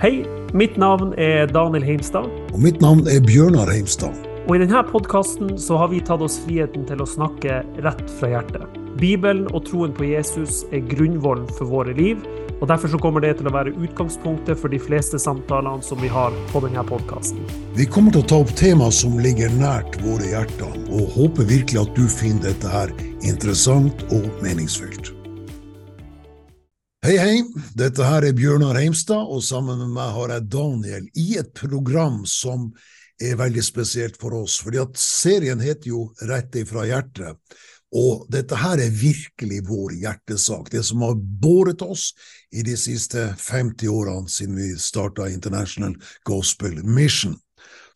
Hei, mitt navn er Daniel Heimstad. Og mitt navn er Bjørnar Heimstad. Og i denne podkasten så har vi tatt oss friheten til å snakke rett fra hjertet. Bibelen og troen på Jesus er grunnvollen for våre liv, og derfor så kommer det til å være utgangspunktet for de fleste samtalene som vi har på denne podkasten. Vi kommer til å ta opp temaer som ligger nært våre hjerter, og håper virkelig at du finner dette her interessant og meningsfylt. Hei, hei. Dette her er Bjørnar Heimstad, og sammen med meg har jeg Daniel i et program som er veldig spesielt for oss, fordi at serien heter jo Rett ifra hjertet. Og dette her er virkelig vår hjertesak, det som har båret oss i de siste 50 årene siden vi starta International Gospel Mission.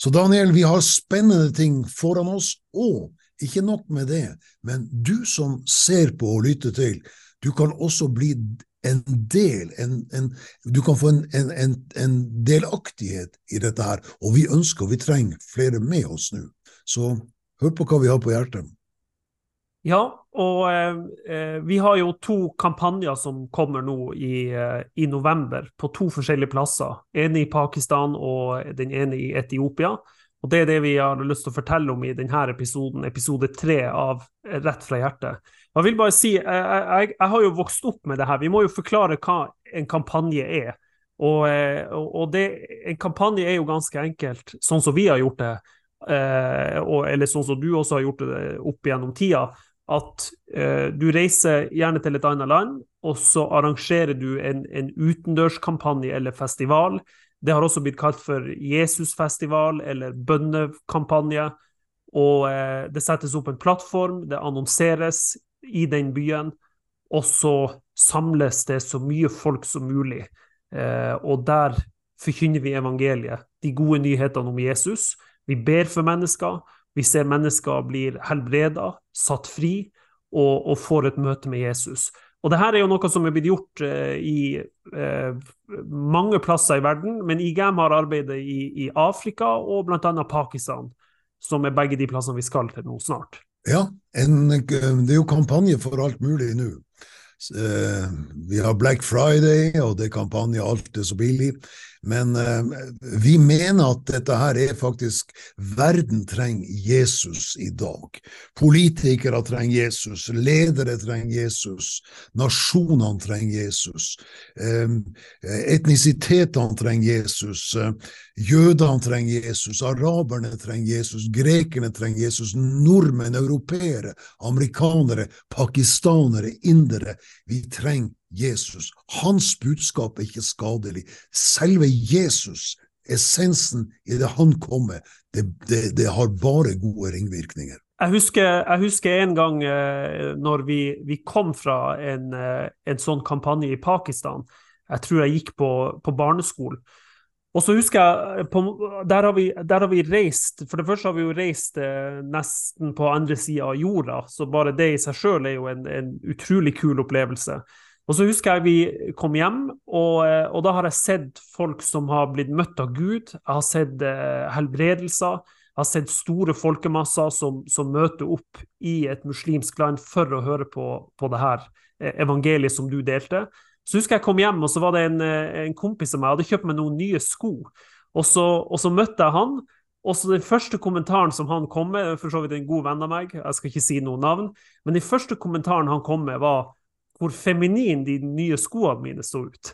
Så Daniel, vi har spennende ting foran oss, og ikke nok med det, men du som ser på og lytter til, du kan også bli en del, en, en, du kan få en, en, delaktighet i dette her, og vi ønsker vi trenger flere med oss nå. Så hør på hva vi har på hjertet. Ja, og eh, vi har jo to kampanjer som kommer nå i, eh, i, november, på to forskjellige plasser. En i Pakistan og den ene i Etiopia. Og Det er det vi har lyst til å fortelle om i denne episoden, episode tre av Rett fra hjertet. Jeg vil bare si, jeg, jeg, jeg, har jo vokst opp med det her. Vi må jo forklare hva en kampanje er. Og, eh, og det, en kampanje er jo ganske enkelt, sånn som vi har gjort det, eh, eller sånn som du også har gjort det opp gjennom tida at eh, du reiser gjerne til et annet land, og så arrangerer du en, en utendørskampanje eller festival. Det har også blitt kalt for Jesusfestival eller bønnekampanje. Og eh, det settes opp en plattform, det annonseres i den byen, og så samles det så mye folk som mulig. Eh, og der forkynner vi evangeliet, de gode nyhetene om Jesus. Vi ber for mennesker, vi ser mennesker blir helbreda, satt fri og, og, får et møte med Jesus. Og det her er jo noe som er blitt gjort eh, i eh, mange plasser i verden, men IGM har arbeidet i, i Afrika og bl.a. Pakistan, som er begge de plassene vi skal til nå snart. Ja, en, det er jo kampanje for alt mulig nå. Eh, vi har Black Friday, og det er kampanje 'Alt er så billig'. Men eh, vi mener at dette her er faktisk Verden trenger Jesus i dag. Politikere trenger Jesus, ledere trenger Jesus, nasjonene trenger Jesus. Eh, etnisitetene trenger Jesus, eh, jødene trenger Jesus, araberne trenger Jesus, grekerne trenger Jesus, nordmenn, europeere, amerikanere, pakistanere, indere. Vi trenger Jesus. Hans budskap er ikke skadelig. Selve Jesus, essensen i det han kommer, det, det, det har bare gode ringvirkninger. Jeg husker, jeg husker, en gang eh, når vi, vi kom fra en, eh, en, sånn kampanje i Pakistan. Jeg tror jeg gikk på, på barneskolen. Og så husker jeg, på, der, har vi, der, har vi, reist For det første har vi jo reist eh, nesten på andre sida av jorda, så bare det i seg sjøl er jo en, en, utrolig kul opplevelse. Og så husker jeg vi kom hjem, og, eh, og, da har jeg sett folk som har blitt møtt av Gud. Jeg har sett eh, helbredelser. Jeg har sett store folkemasser som, som, møter opp i et muslimsk land for å høre på, på det her eh, evangeliet som du delte. Så husker jeg kom hjem, og så var det en, eh, en kompis av meg hadde kjøpt meg noen nye sko. Og så, og så møtte jeg han, og så Den første kommentaren som han kom med, for så vidt en god venn av meg, jeg skal ikke si noe navn, men den første kommentaren han kom med, var hvor feminin de nye skoene mine så ut.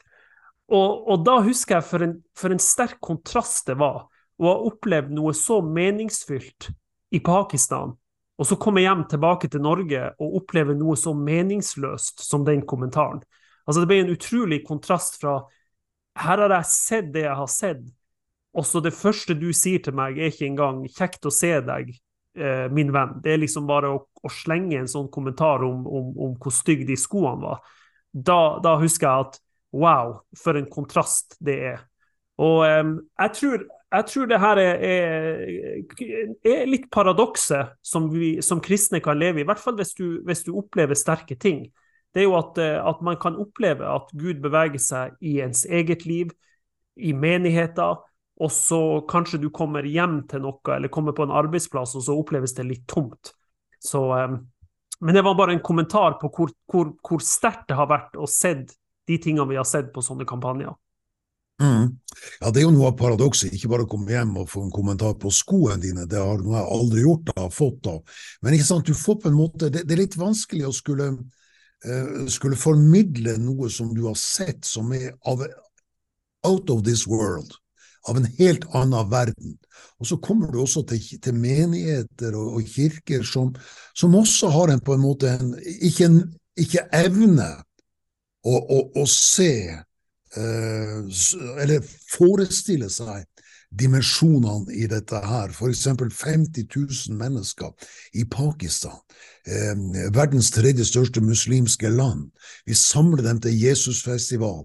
Og, og da husker jeg for en, for en, sterk kontrast det var å ha opplevd noe så meningsfylt i Pakistan, og så komme hjem tilbake til Norge og oppleve noe så meningsløst som den kommentaren. Altså Det ble en utrolig kontrast fra her har jeg sett det jeg har sett, og så det første du sier til meg, er ikke engang 'kjekt å se deg', eh, min venn. Det er liksom bare å, å slenge en sånn kommentar om, om, om hvor stygge de skoene var. Da, da, husker jeg at wow, for en kontrast det er. Og eh, jeg, tror, jeg, tror, det her er, er, er litt paradokset som som kristne kan leve i, i hvert fall hvis du, hvis du opplever sterke ting. Det er jo at, eh, at man kan oppleve at Gud beveger seg i ens eget liv, i menigheter, og så kanskje du kommer hjem til noe, eller kommer på en arbeidsplass, og så oppleves det litt tomt. Så, um, men det var bare en kommentar på hvor, hvor, hvor sterkt det har vært å se de tingene vi har sett på sånne kampanjer. Mm. Ja, Det er jo noe av paradokset. Ikke bare å komme hjem og få en kommentar på skoene dine, det har jeg aldri gjort, da, fått da. Men ikke sant, du får på en måte, det, det er litt vanskelig å skulle, uh, skulle formidle noe som du har sett som er out of this world, av en helt annen verden. Og så kommer du også til, til menigheter og, og kirker som, som, også har en på en måte en, ikke, en, ikke evne å, å, å se eh, eller forestille seg dimensjonene i dette her. F.eks. 50 000 mennesker i Pakistan, eh, verdens tredje største muslimske land. Vi samler dem til Jesusfestival.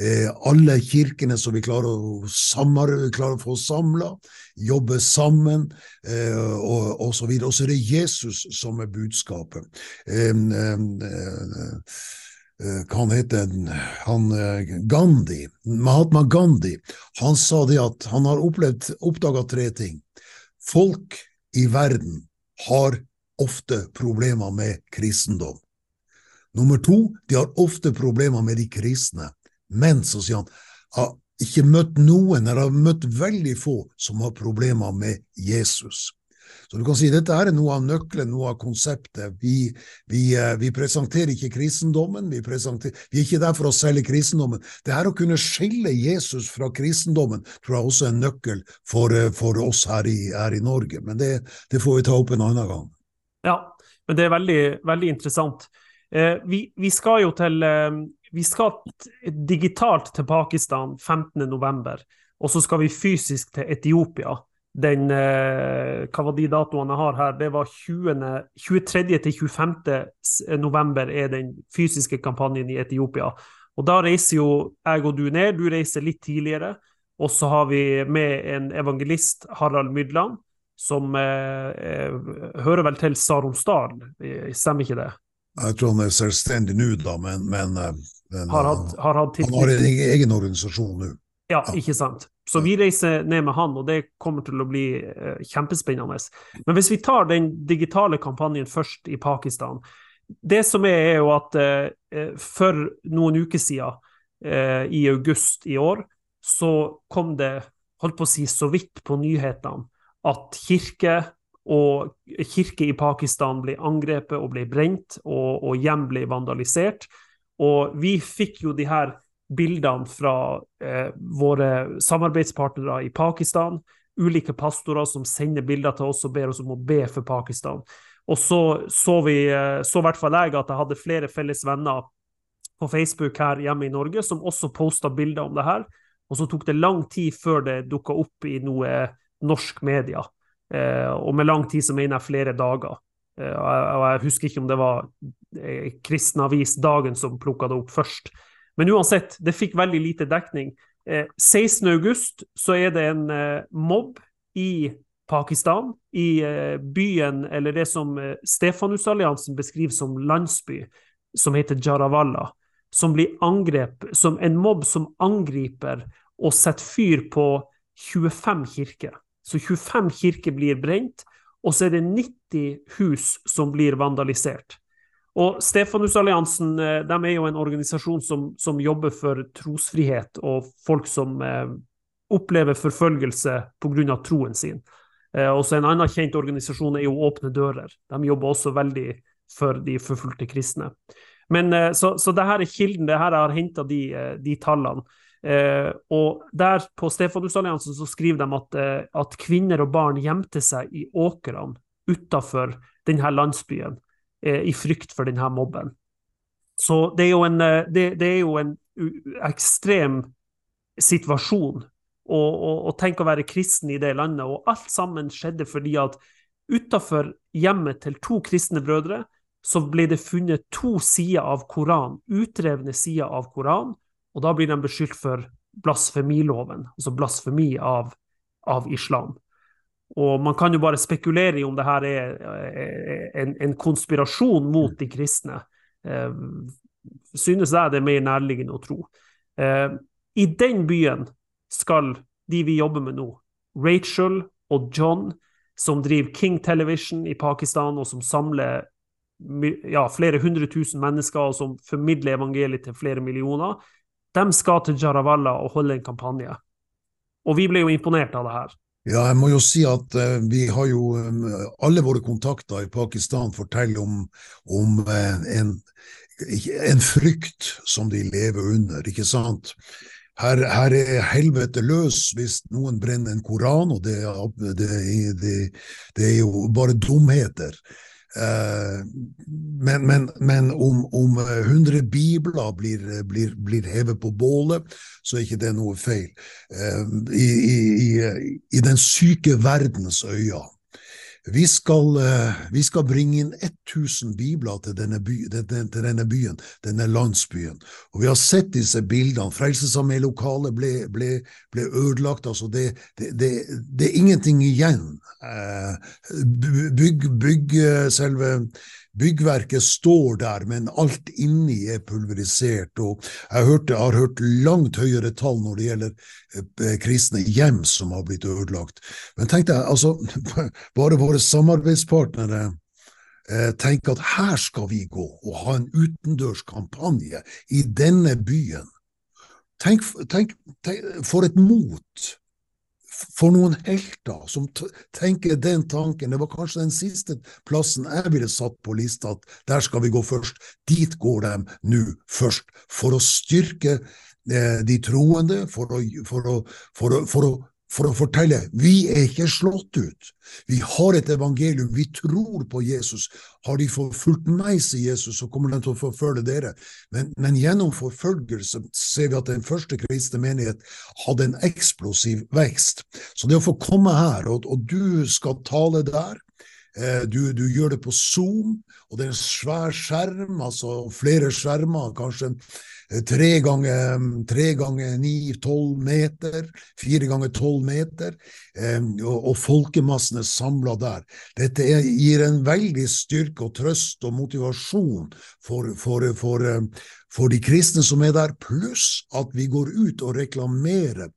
Eh, alle kirkene som vi klarer å, samle, klarer å få samla, jobbe sammen, eh, og, og så videre. Og så er det Jesus som er budskapet. Eh, eh, Eh, han heter han, eh, Gandhi, Mahatma Gandhi, han sa det at han har oppdaga tre ting. Folk i verden har ofte problemer med kristendom. Nummer to, de har ofte problemer med de kristne. Men, så sier han, har ikke møtt noen, eller har møtt veldig få, som har problemer med Jesus. Så du kan si dette er noe av nøkkelen, noe av konseptet. Vi, vi, eh, vi presenterer ikke kristendommen, vi, vi, er ikke der for å selge kristendommen. Det her å kunne skille Jesus fra kristendommen tror jeg også er en nøkkel for, eh, for oss her i, her i, Norge. Men det, det, får vi ta opp en annen gang. Ja, men det er veldig, veldig interessant. Eh, vi, vi, skal jo til eh, Vi skal digitalt til Pakistan 15.11, og så skal vi fysisk til Etiopia den eh, Hva var de datoene jeg har her? Det var 20, 23. til 25. november er den fysiske kampanjen i Etiopia. Og Da reiser jo jeg og du ned. Du reiser litt tidligere. Og så har vi med en evangelist, Harald Mydland, som eh, eh hører vel til Saronsdal, stemmer ikke det? Jeg tror han er selvstendig nå, da, men, men, eh, men har hatt, har hatt han har en egen organisasjon nå. Ja, ikke sant. Så vi reiser ned med han, og det kommer til å bli uh, kjempespennende. Men hvis vi tar den digitale kampanjen først i Pakistan Det som er, er jo at eh for noen uker siden, uh, i august i år, så kom det, holdt på å si, så vidt på nyhetene at kirke og kirke i Pakistan ble angrepet og ble brent, og, og hjem ble vandalisert. Og vi fikk jo de her bildene fra eh, våre samarbeidspartnere i Pakistan, ulike pastorer som sender bilder til oss og ber oss om å be for Pakistan. Og så så vi, eh, så i hvert fall jeg, at jeg hadde flere felles venner på Facebook her hjemme i Norge som også posta bilder om det her. Og så tok det lang tid før det dukka opp i noe norsk media. Eh, og med lang tid så mener jeg flere dager. Eh, og jeg husker ikke om det var eh, Kristen Avis Dagen som plukka det opp først. Men uansett, det fikk veldig lite dekning. Eh, 16.8 så er det en eh, mobb i Pakistan, i eh, byen, eller det som eh, Stefanusalliansen beskriver som landsby, som heter Jarawalla, som blir angrep, som en mobb som angriper og setter fyr på 25 kirker. Så 25 kirker blir brent, og så er det 90 hus som blir vandalisert. Og Stefanusalliansen eh, de er jo en organisasjon som, som, jobber for trosfrihet og folk som eh, opplever forfølgelse pga. troen sin. Eh, også En annen kjent organisasjon er jo Åpne dører. De jobber også veldig for de forfulgte kristne. Men, eh, så, så det her er kilden, det her har henta de, eh, de, tallene. Eh, og der På Stefanusalliansen så skriver de at, at kvinner og barn gjemte seg i åkrene utafor denne landsbyen Eh, i frykt for denne mobben. Så det er jo en, eh, det, det er jo en ekstrem situasjon å tenke å være kristen i det landet. Og alt sammen skjedde fordi at utafor hjemmet til to kristne brødre så ble det funnet to sider av Koran, utrevne sider av Koran, og da blir de beskyldt for blasfemiloven, altså blasfemi av, av islam. Og man kan jo bare spekulere i om det her er eh, en, en konspirasjon mot de kristne. Eh, synes jeg det er mer nærliggende å tro. Eh, I den byen skal de vi jobber med nå, Rachel og John, som driver King Television i Pakistan, og som samler ja, flere hundre tusen mennesker, og som formidler evangeliet til flere millioner, de skal til Jarawalla og holde en kampanje. Og vi ble jo imponert av det her. Ja, jeg må jo si at uh, vi har jo um, Alle våre kontakter i Pakistan forteller om, om uh, en, en, frykt som de lever under, ikke sant? Her, her, er helvete løs hvis noen brenner en koran, og det, det, det, det er jo bare dumheter. Eh, men, men, men om, om 100 bibler blir, blir, blir, hevet på bålet, så er ikke det noe feil. Eh, I, i, i den syke verdens øyne vi skal, eh, vi skal, bringe inn 1000 bibler til denne, by, til denne, byen, denne landsbyen. Og Vi har sett disse bildene. Frelsesarmé-lokalet ble, ble, ble, ødelagt. altså det, det, det, det, er ingenting igjen. Eh, bygg, bygg selve Byggverket står der, men alt inni er pulverisert. og Jeg hørte, har hørt langt høyere tall når det gjelder eh, kristne hjem som har blitt ødelagt. Men tenk deg, altså, bare våre samarbeidspartnere eh, tenker at her skal vi gå og ha en utendørskampanje i denne byen. Tenk, tenk, tenk for et mot for noen helter som tenker den tanken. Det var kanskje den siste plassen jeg ville satt på lista, at der skal vi gå først. Dit går de nå først, for å styrke eh, de troende, for å, for å, for å, for å for å fortelle vi er ikke slått ut. Vi har et evangelium, vi tror på Jesus. Har de forfulgt meg, sier Jesus, så kommer de til å forfølge dere. Men, men gjennom forfølgelse ser vi at den første kristne menighet hadde en eksplosiv vekst. Så det å få komme her, og, og du skal tale der, du, du, gjør det på Zoom, og det er en svær skjerm, altså flere skjermer, kanskje Eh, tre ganger, tre ganger ni, tolv meter, fire ganger tolv meter, eh, og, og folkemassen samla der. Dette er, gir en veldig styrke og trøst og motivasjon for, for, for, eh, for de kristne som er der, pluss at vi går ut og reklamerer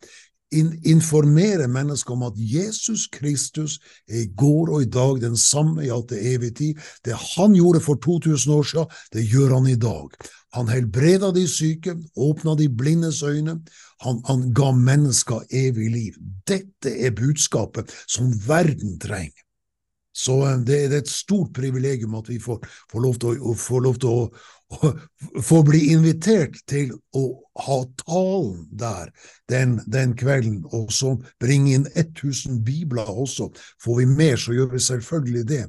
informere mennesker om at Jesus Kristus er i går og i dag den samme i alt det evige tid. Det han gjorde for 2000 år siden, det gjør han i dag. Han helbreda de syke, åpna de blindes øyne, han, han ga mennesker evig liv. Dette er budskapet som verden trenger. Så eh, det, det, er et stort privilegium at vi får, får lov til, å, får lov til å, få bli invitert til å ha talen der den, den, kvelden, og så bringe inn 1000 bibler også. Får vi mer, så gjør vi selvfølgelig det.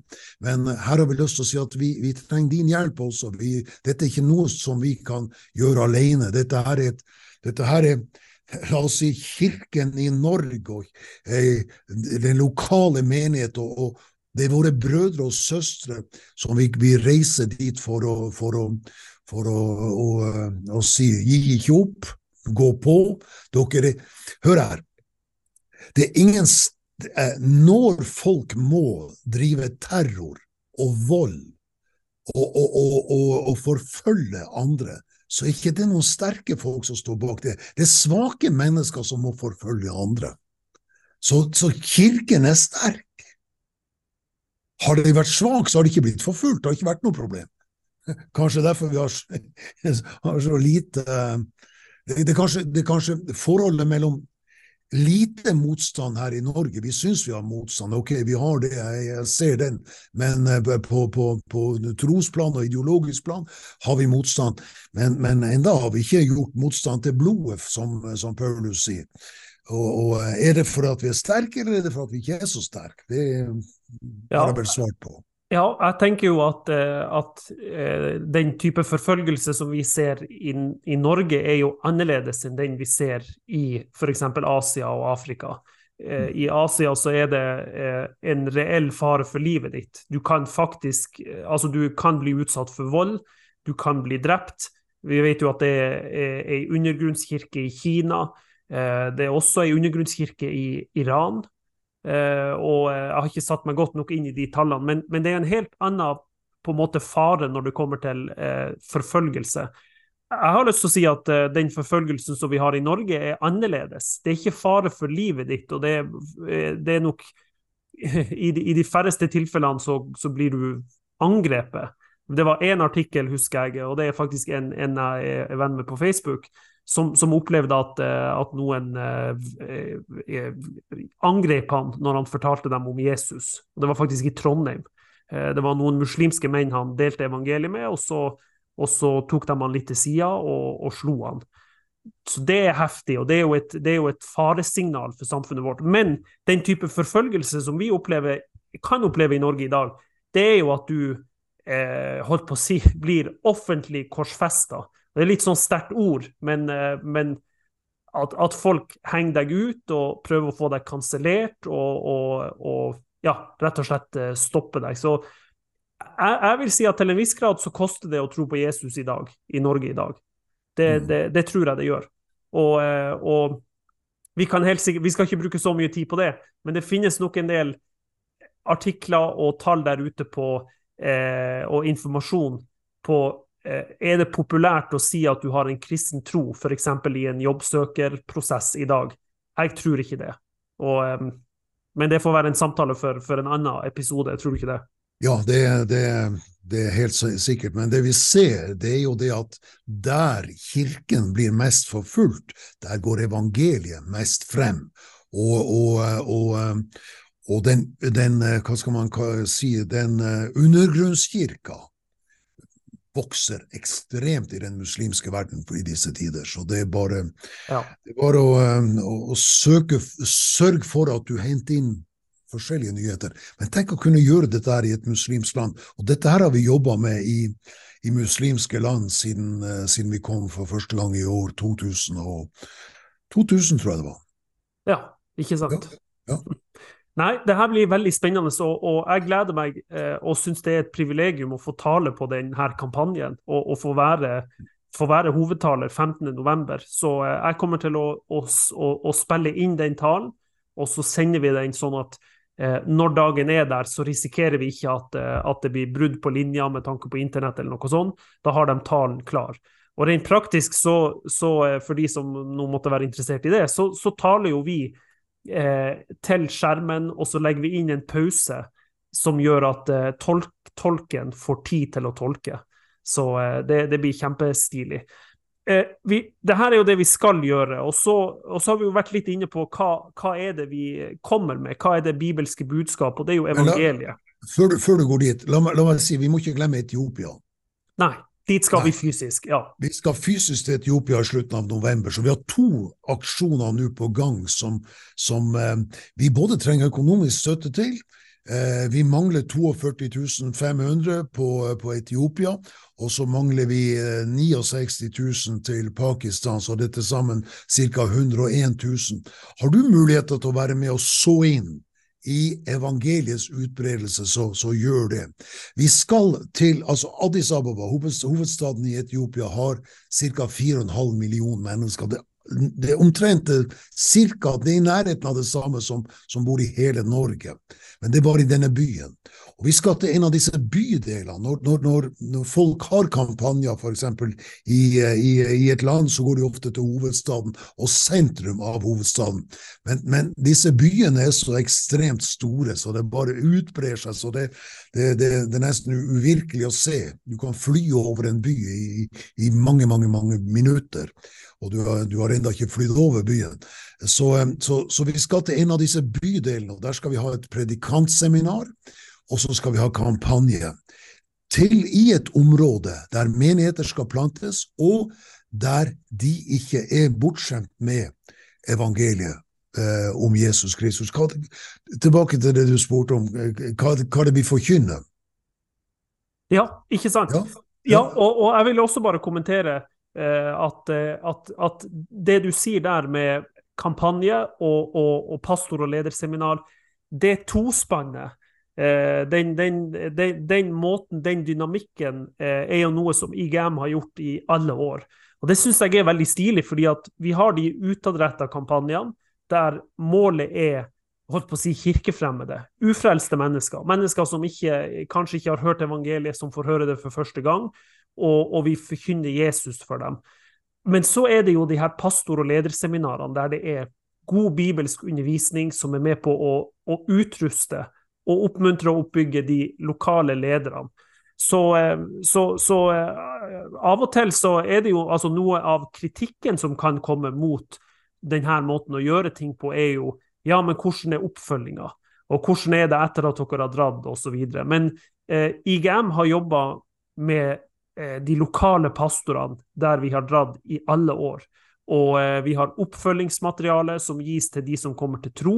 Men her har vi lyst til å si at vi, vi trenger din hjelp også. Vi, dette er ikke noe som vi kan gjøre alene. Dette her er, et, dette her er La oss si kirken i Norge og eh, den lokale menighet og, og, det er våre brødre og søstre som vi, vi reiser dit for å, for å, for å, å, å si gi ikke opp, gå på. Dere, hør her. Det er ingen eh, Når folk må drive terror og vold og, og, og, forfølge andre, så er ikke det noen sterke folk som står bak det. Det er svake mennesker som må forfølge andre. Så, så kirken er sterk. Har de vært svake, så har de ikke blitt forfulgt, det har ikke vært noe problem. Kanskje derfor vi har, så lite det er, kanskje, det kanskje forholdet mellom lite motstand her i Norge. Vi syns vi har motstand, ok, vi har det, jeg, ser den, men eh, på, på, på trosplan og ideologisk plan har vi motstand. Men, men enda har vi ikke gjort motstand til blodet, som, som Paulus sier. Og, og, Er det for at vi er sterke, eller er det for at vi ikke er så sterke? Det har jeg vel svart på. Ja, jeg tenker jo at, eh, at, eh, den type forfølgelse som vi ser i, i, Norge, er jo annerledes enn den vi ser i f.eks. Asia og Afrika. Eh, I Asia så er det en reell fare for livet ditt. Du kan faktisk Altså, du kan bli utsatt for vold, du kan bli drept. Vi vet jo at det er ei undergrunnskirke i Kina. Det er også ei undergrunnskirke i Iran. Uh, og eh, jeg har ikke satt meg godt nok inn i de tallene, men, men det er en helt annen på en måte fare når det kommer til uh, forfølgelse. Jeg har lyst til å si at den forfølgelsen som vi har i Norge, er annerledes. Det er ikke fare for livet ditt, og det, det er nok i de, i de, færreste tilfellene så, så blir du angrepet. Det var én artikkel, husker jeg, og det er faktisk en, en jeg er venn med på Facebook, som, som opplevde at, at noen eh, angrep han når han fortalte dem om Jesus. Det var faktisk i Trondheim. Eh, det var noen muslimske menn han delte evangeliet med, og så, og så tok de han litt til sida og, og, slo han. Så det er heftig, og det er, jo et, det er jo et faresignal for samfunnet vårt. Men den type forfølgelse som vi opplever, kan oppleve i Norge i dag, det er jo at du eh, holdt på å si, blir offentlig korsfesta. Det er litt sånn sterkt ord, men, eh, men at, at, folk henger deg ut og prøver å få deg kansellert og, og, og, ja, rett og slett eh, stoppe deg. Så jeg, jeg, vil si at til en viss grad så koster det å tro på Jesus i dag, i Norge i dag. Det, mm. det, det tror jeg det gjør. Og, eh, og vi, sikkert, vi, skal ikke bruke så mye tid på det, men det finnes nok en del artikler og tall der ute på, eh, og informasjon på er det populært å si at du har en kristen tro, f.eks. i en jobbsøkerprosess i dag? Jeg tror ikke det. Og, men det får være en samtale for, for en annen episode, tror du ikke det? Ja, det, det, det, er helt sikkert. Men det vi ser, det er jo det at der kirken blir mest forfulgt, der går evangeliet mest frem. Og, og, og, og den, den, hva skal man si, den eh, undergrunnskirka, vokser ekstremt i den muslimske verden i disse tider. Så det er bare, ja. det er bare å, um, å, å søke, sørge for at du henter inn forskjellige nyheter. Men tenk å kunne gjøre dette her i et muslimsk land. Og dette her har vi jobba med i, i, muslimske land siden, uh, siden, vi kom for første gang i år 2000, og, 2000 tror jeg det var. Ja, ikke sant. Ja, ja. Nei, det her blir veldig spennende, og, og jeg gleder meg eh, og syns det er et privilegium å få tale på denne kampanjen og, og få, være, få, være, hovedtaler 15.11. Så eh, jeg kommer til å, å, å, spille inn den talen, og så sender vi den sånn at eh, når dagen er der, så risikerer vi ikke at, eh, at, det blir brudd på linja med tanke på internett eller noe sånt. Da har de talen klar. Og rent praktisk, så, så eh, for de som nå måtte være interessert i det, så, så taler jo vi til skjermen, og så legger vi inn en pause som gjør at eh, tolk, tolken får tid til å tolke. Så eh, det, det, blir kjempestilig. Eh, vi, det her er jo det vi skal gjøre, og så, og så har vi jo vært litt inne på hva, hva, er det vi kommer med, hva er det bibelske budskap, og det er jo evangeliet. La, før, du, før, du, går dit, la, la meg si, vi må ikke glemme Etiopia. Nei. Dit skal Nei. vi fysisk, ja. Vi skal fysisk til Etiopia i slutten av november, så vi har to aksjoner nå på gang som, som eh, vi både trenger økonomisk støtte til. Eh, vi mangler 42 500 på, på, Etiopia, og så mangler vi eh, 69 000 til Pakistan, så det er til sammen ca. 101 000. Har du muligheter til å være med og så inn i evangeliets utbredelse, så, så, gjør det. Vi skal til altså Addis Ababa, hovedstaden i Etiopia, har ca. 4,5 millioner mennesker. Det det er omtrent cirka, det er i nærheten av det samme som, som bor i hele Norge, men det er bare i denne byen. Og Vi skal til en av disse bydelene. Når, når, når folk har kampanjer, f.eks. I, i, i et land, så går de ofte til hovedstaden og sentrum av hovedstaden. Men, men disse byene er så ekstremt store, så det bare utbrer seg. så det, det, det, det er nesten uvirkelig å se. Du kan fly over en by i, i mange, mange, mange minutter og du har, du har ennå ikke flydd over byen. Så, så, så, vi skal til en av disse bydelene, og der skal vi ha et predikantseminar, og så skal vi ha kampanje. Til i et område der menigheter skal plantes, og der de ikke er bortskjemt med evangeliet eh, om Jesus Kristus. Hva, tilbake til det du spurte om, eh, hva, hva det vi forkynner. Ja, ikke sant? Ja, ja. og, og, jeg vil også bare kommentere Eh, at, eh, at, at, det du sier der med kampanje og, og, og pastor- og lederseminar, det tospannet eh, den, den, den, den, måten, den dynamikken, er jo noe som IGM har gjort i alle år. Og Det syns jeg er veldig stilig, fordi at vi har de utadretta kampanjene der målet er holdt på å si kirkefremmede, ufrelste mennesker. Mennesker som ikke, kanskje ikke har hørt evangeliet, som får høre det for første gang, og, og vi forkynner Jesus for dem. Men så er det jo de her pastor- og lederseminarene der det er god bibelsk undervisning som er med på å, å utruste og oppmuntre og oppbygge de lokale lederne. Så, så, så, av og til så er det jo altså noe av kritikken som kan komme mot denne måten å gjøre ting på, er jo ja, men hvordan er oppfølginga? Og hvordan er det etter at dere har dratt, osv. Men eh, IGM har jobba med eh, de lokale pastorene der vi har dratt i alle år. Og eh, vi har oppfølgingsmateriale som gis til de som kommer til tro.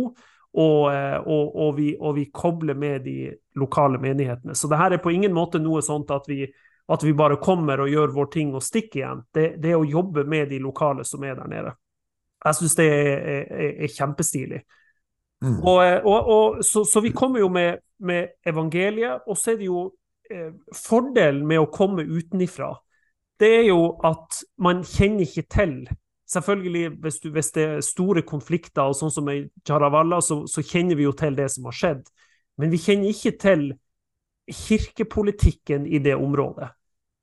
Og, eh, og, og, vi, og, vi, kobler med de lokale menighetene. Så det her er på ingen måte noe sånt at vi, at vi bare kommer og gjør vår ting og stikker igjen. Det, det er å jobbe med de lokale som er der nede. Jeg syns det er, er, er kjempestilig. Mm. Og, og, så, så, vi kommer jo med, med, evangeliet, og så er det jo eh, Fordelen med å komme utenifra, det er jo at man kjenner ikke til Selvfølgelig, hvis, du, hvis, det er store konflikter, og sånn som i Jaravalla, så, så, kjenner vi jo til det som har skjedd. Men vi kjenner ikke til kirkepolitikken i det området.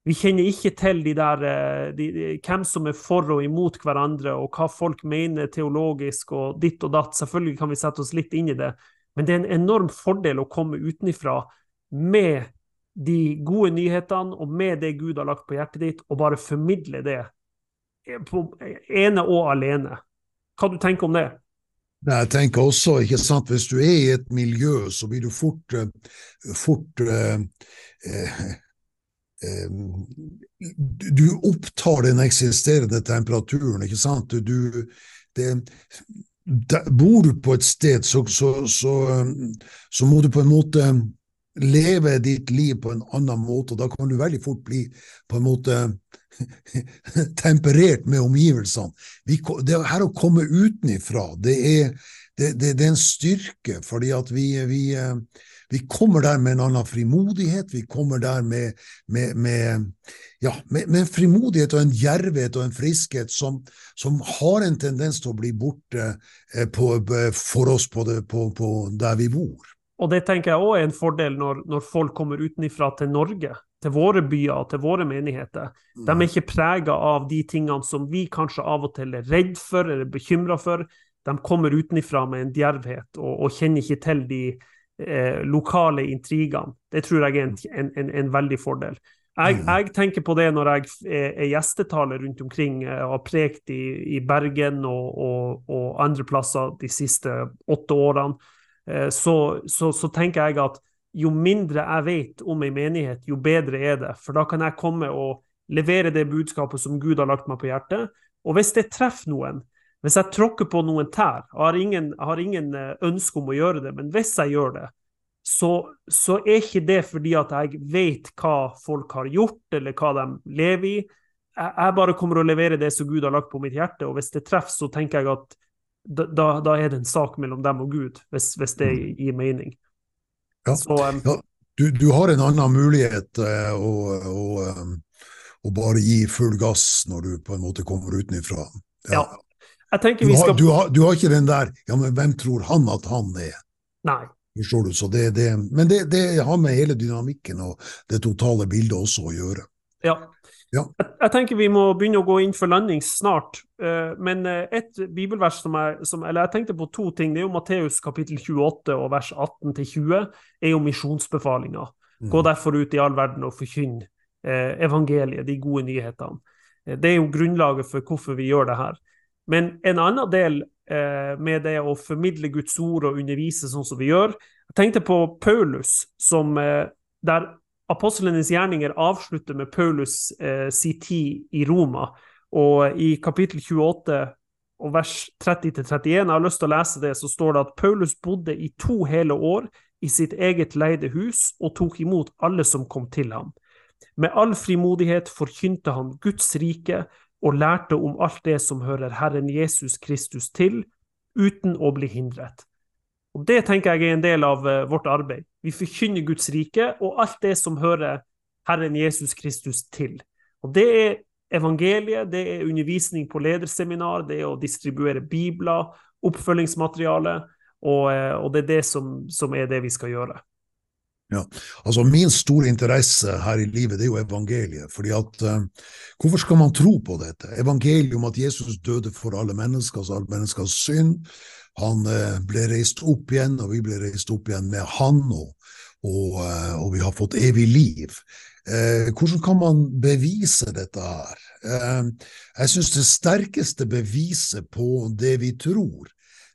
Vi kjenner ikke til de der, eh, de, de, hvem som er for og imot hverandre, og hva folk mener teologisk og ditt og datt. Selvfølgelig kan vi sette oss litt inn i det, men det er en enorm fordel å komme utenifra med de gode nyhetene og med det Gud har lagt på hjertet ditt, og bare formidle det på ene og alene. Hva du tenker om det? Jeg tenker også, ikke sant, Hvis du er i et miljø, så blir du fort, eh, fort eh, eh, eh, Du opptar den eksisterende temperaturen, ikke sant. Du, det, der, bor du på et sted, så, så, så, så, må du på en måte leve ditt liv på en annen måte, og da kan du veldig fort bli på en måte temperert med omgivelsene. Vi, det her å komme utenifra, det er, det, det, det er en styrke, fordi at vi, vi, vi, kommer der med en annen frimodighet. Vi kommer der med, med, med ja, med, en frimodighet og en djervhet og en friskhet som, som, har en tendens til å bli borte eh, på, for oss på, på, på der vi bor. Og det tenker jeg òg er en fordel når, når folk kommer utenfra til Norge til våre byer og til våre menigheter. De er mm. ikke prega av de tingene som vi kanskje av og til er redd for eller bekymra for. De kommer utenfra med en djervhet og, og, kjenner ikke til de eh, lokale intrigene. Det tror jeg er en, en, en, veldig fordel. Jeg, mm. jeg, tenker på det når jeg er, er gjestetaler rundt omkring og eh, har prekt i, i Bergen og, og, og, andre plasser de siste åtte årene. Eh, så, så, så tenker jeg at jo mindre jeg vet om en menighet, jo bedre er det. For da kan jeg komme og levere det budskapet som Gud har lagt meg på hjertet. Og hvis det treffer noen, hvis jeg tråkker på noen tær Jeg har ingen, har ingen eh, ønske om å gjøre det, men hvis jeg gjør det, så, så, er ikke det fordi at jeg vet hva folk har gjort, eller hva de lever i. Jeg bare kommer å levere det som Gud har lagt på mitt hjerte, og hvis det treffer, så tenker jeg at da, da er det en sak mellom dem og Gud, hvis, hvis det mm. gir mening. Ja. Så, um, ja, du, du, har en annen mulighet eh, å, å, um, å, bare gi full gass når du på en måte kommer utenfra. Ja. Du, skal... du, har, du, har, ikke den der 'ja, men hvem tror han at han er'? Nei. Forstår du? Så det, det, men det, det har med hele dynamikken og det totale bildet også å gjøre. Ja, ja. Jeg, jeg, tenker vi må begynne å gå inn for landing snart. Uh, men uh, et bibelvers som jeg som, Eller jeg tenkte på to ting. Det er jo Matteus kapittel 28 og vers 18-20 er jo misjonsbefalinga. Mm. Gå derfor ut i all verden og forkynn uh, evangeliet, de gode nyhetene. det er jo grunnlaget for hvorfor vi gjør det her. Men en annen del med det å formidle Guds ord og undervise sånn som vi gjør Jeg tenkte på Paulus, som der apostlenes gjerninger avslutter med Paulus eh, sin tid i Roma. Og i kapittel 28 og vers 30-31, jeg har lyst til å lese det, så står det at Paulus bodde i to hele år i sitt eget leide hus og tok imot alle som kom til ham. Med all frimodighet forkynte han Guds rike og lærte om alt det som hører Herren Jesus Kristus til, uten å bli hindret. Og Det tenker jeg er en del av uh, vårt arbeid. Vi forkynner Guds rike og alt det som hører Herren Jesus Kristus til. Og Det er evangeliet, det er undervisning på lederseminar, det er å distribuere bibler, oppfølgingsmateriale, og, uh, og det er det som, som, er det vi skal gjøre. Ja, altså Min store interesse her i livet det er jo evangeliet. fordi at uh, Hvorfor skal man tro på dette? Evangeliet om at Jesus døde for alle mennesker, altså alle menneskers synd han uh, ble reist opp igjen, og vi ble reist opp igjen med han. Og, og, uh, og vi har fått evig liv. Hvordan kan man bevise dette her? Jeg syns det sterkeste beviset på det vi tror,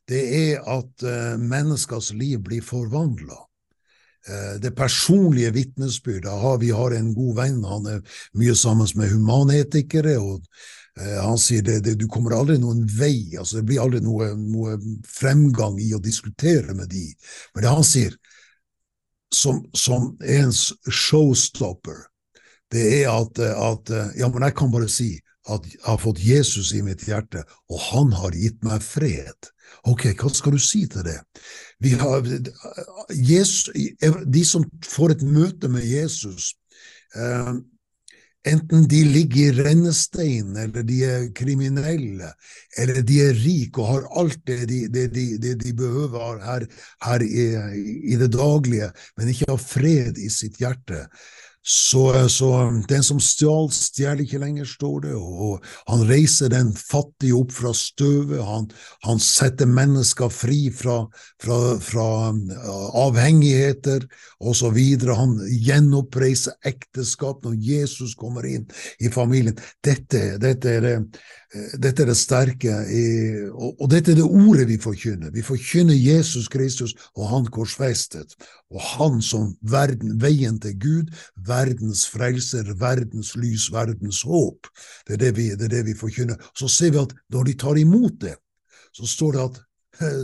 det er at menneskers liv blir forvandla. Eh, det personlige vitnesbyrdet. Vi har en god venn, han er mye sammen med humanetikere. og eh, han sier det, det, du kommer aldri noen vei, altså det blir aldri noe, noe fremgang i å diskutere med de. Men det han sier, som, som er en showstopper, det er at, at, Ja, men jeg kan bare si at jeg har fått Jesus i mitt hjerte, og han har gitt meg fred. Ok, hva skal du si til det? Har, Jesus, de som får et møte med Jesus, eh, enten de ligger i rennestein, eller de er kriminelle, eller de er rike og har alt det de, det de, det de behøver her, her i, i, det daglige, men ikke har fred i sitt hjerte, så, så, den som stjal, stjeler ikke lenger, står det, og han reiser den fattige opp fra støvet, han, han setter mennesker fri fra, fra, fra uh, avhengigheter osv. Han gjenoppreiser ekteskap når Jesus kommer inn i familien. Dette, dette er det Eh, dette er det sterke, og, dette er det ordet vi forkynner. Vi forkynner Jesus Kristus og Han korsfestet, og Han som verden, veien til Gud, verdens frelser, verdens lys, verdens håp. Det er det vi, det er det vi forkynner. Så ser vi at når de tar imot det, så står det at Eh,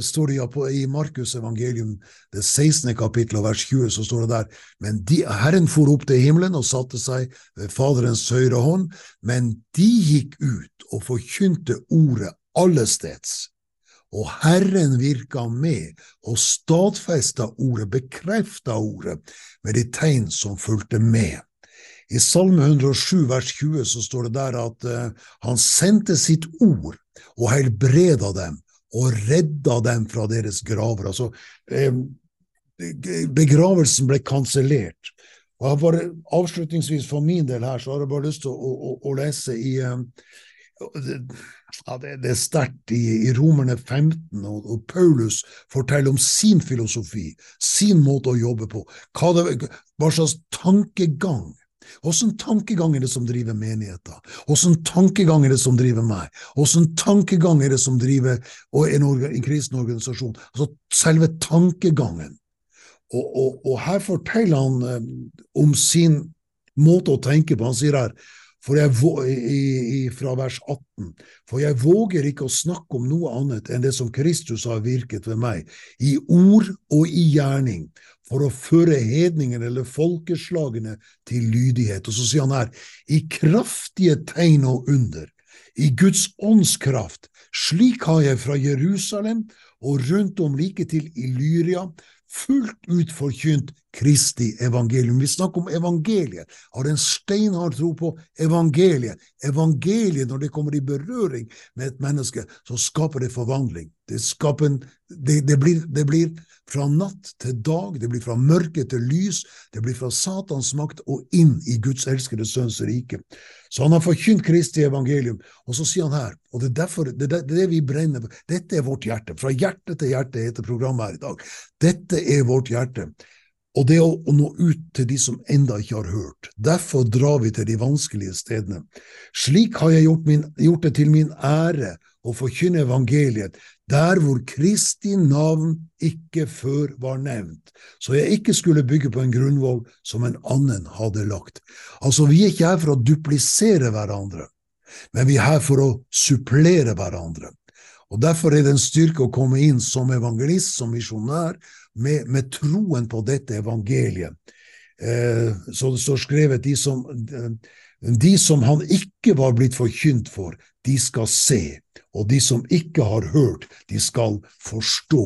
står det I Markus evangelium, det 16. kapittel og vers 20, så står det der Men de, Herren for opp til himmelen og satte seg ved Faderens høyre hånd, men de gikk ut og forkynte ordet allesteds. Og Herren virka med og stadfesta ordet, bekrefta ordet, med de tegn som fulgte med. I Salme 107 vers 20 så står det der at uh, han sendte sitt ord og helbreda dem og redda dem fra deres graver. Altså, begravelsen ble kansellert. Avslutningsvis for min del her, så har jeg bare lyst til å, å, å lese i ja, det, det, er sterkt i, i Romerne 15, og, og, Paulus forteller om sin filosofi, sin måte å jobbe på, hva, det, hva slags tankegang Åssen tankegang er det som driver menigheter? Åssen tankegang er det som driver meg? Åssen tankegang er det som driver en, en kristen organisasjon? Altså selve tankegangen. Og, og, og her forteller han um, om sin måte å tenke på. Han sier her jeg, i, i, fra vers 18. For jeg våger ikke å snakke om noe annet enn det som Kristus har virket ved meg, i ord og i gjerning, for å føre hedningene eller folkeslagene til lydighet. Og så sier han her, i kraftige tegn og under, i Guds åndskraft, slik har jeg fra Jerusalem og rundt om like til Illyria fullt ut forkynt Kristi evangelium. Vi snakker om evangeliet, har en steinhard tro på evangeliet. Evangeliet, når det kommer i berøring med et menneske, så skaper det forvandling. Det, skaper, det, det, blir, det blir fra natt til dag, det blir fra mørke til lys, det blir fra Satans makt og inn i Guds elskede sønns rike. Så han har forkynt Kristi evangelium, og så sier han her, og det er derfor, det er det vi brenner for, dette er vårt hjerte, fra hjerte til hjerte heter programmet her i dag, dette er vårt hjerte. Og det å, nå ut til de som enda ikke har hørt. Derfor drar vi til de vanskelige stedene. Slik har jeg gjort, min, gjort det til min ære å forkynne evangeliet, der hvor Kristi navn ikke før var nevnt, så jeg ikke skulle bygge på en grunnvoll som en annen hadde lagt. Altså, vi er ikke her for å duplisere hverandre, men vi er her for å supplere hverandre. Og Derfor er det en styrke å komme inn som evangelist, som misjonær, med, med, troen på dette evangeliet. Eh, så det står skrevet de som, de som han ikke var blitt forkynt for, de skal se og de som ikke har hørt, de skal forstå.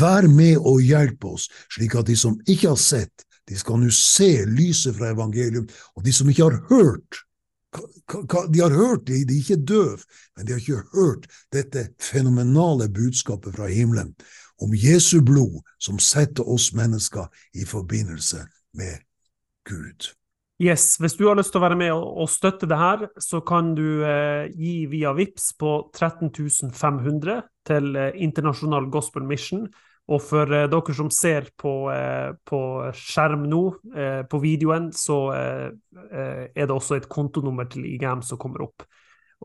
Vær med og hjelp oss, slik at de som ikke har sett, de skal nå se lyset fra evangelium, og de som ikke har hørt, de har hørt, de, er ikke døve, men de har ikke hørt dette fenomenale budskapet fra himmelen om Jesu blod som setter oss mennesker i forbindelse med Gud. Yes, Hvis du har lyst til å være med og, støtte det her, så kan du eh, gi via VIPS på 13500 til eh, Internasjonal Gospel Mission. Og for eh, dere som ser på, eh, på skjerm nå, eh, på videoen, så eh, er det også et kontonummer til IGM som kommer opp.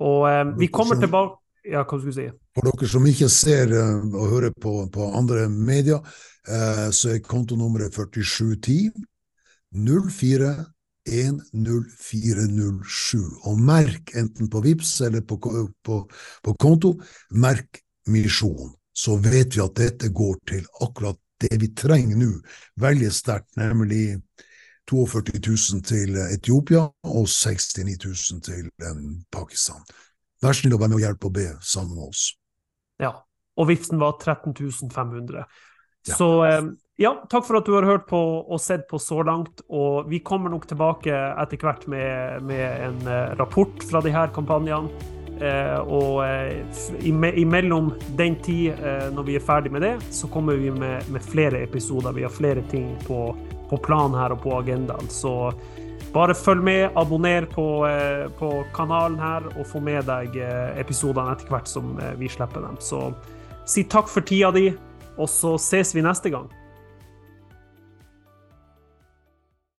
Og vi kommer tilbake Ja, hva skulle du si? For dere som ikke ser og hører på, på andre medier, så er kontonummeret 4710 04 10407. Og merk enten på VIPS eller på, på, på konto, merk misjon. Så vet vi at dette går til akkurat det vi trenger nå, veldig sterkt, nemlig 42 000 til Etiopia og 69 000 til um, Pakistan. Vær snill å være med og hjelpe og be sammen med oss. Ja, og vitsen var 13 500. Ja. Så um, ja, takk for at du har hørt på og sett på så langt. Og vi kommer nok tilbake etter hvert med, med en uh, rapport fra de her kampanjene. Eh, og eh, imellom den tid, når vi er ferdig med det, så kommer vi med, med flere episoder. Vi har flere ting på, på planen her og på agendaen. Så bare følg med, abonner på, på kanalen her, og få med deg episodene etter hvert som vi slipper dem. Så si takk for tida di, og så ses vi neste gang.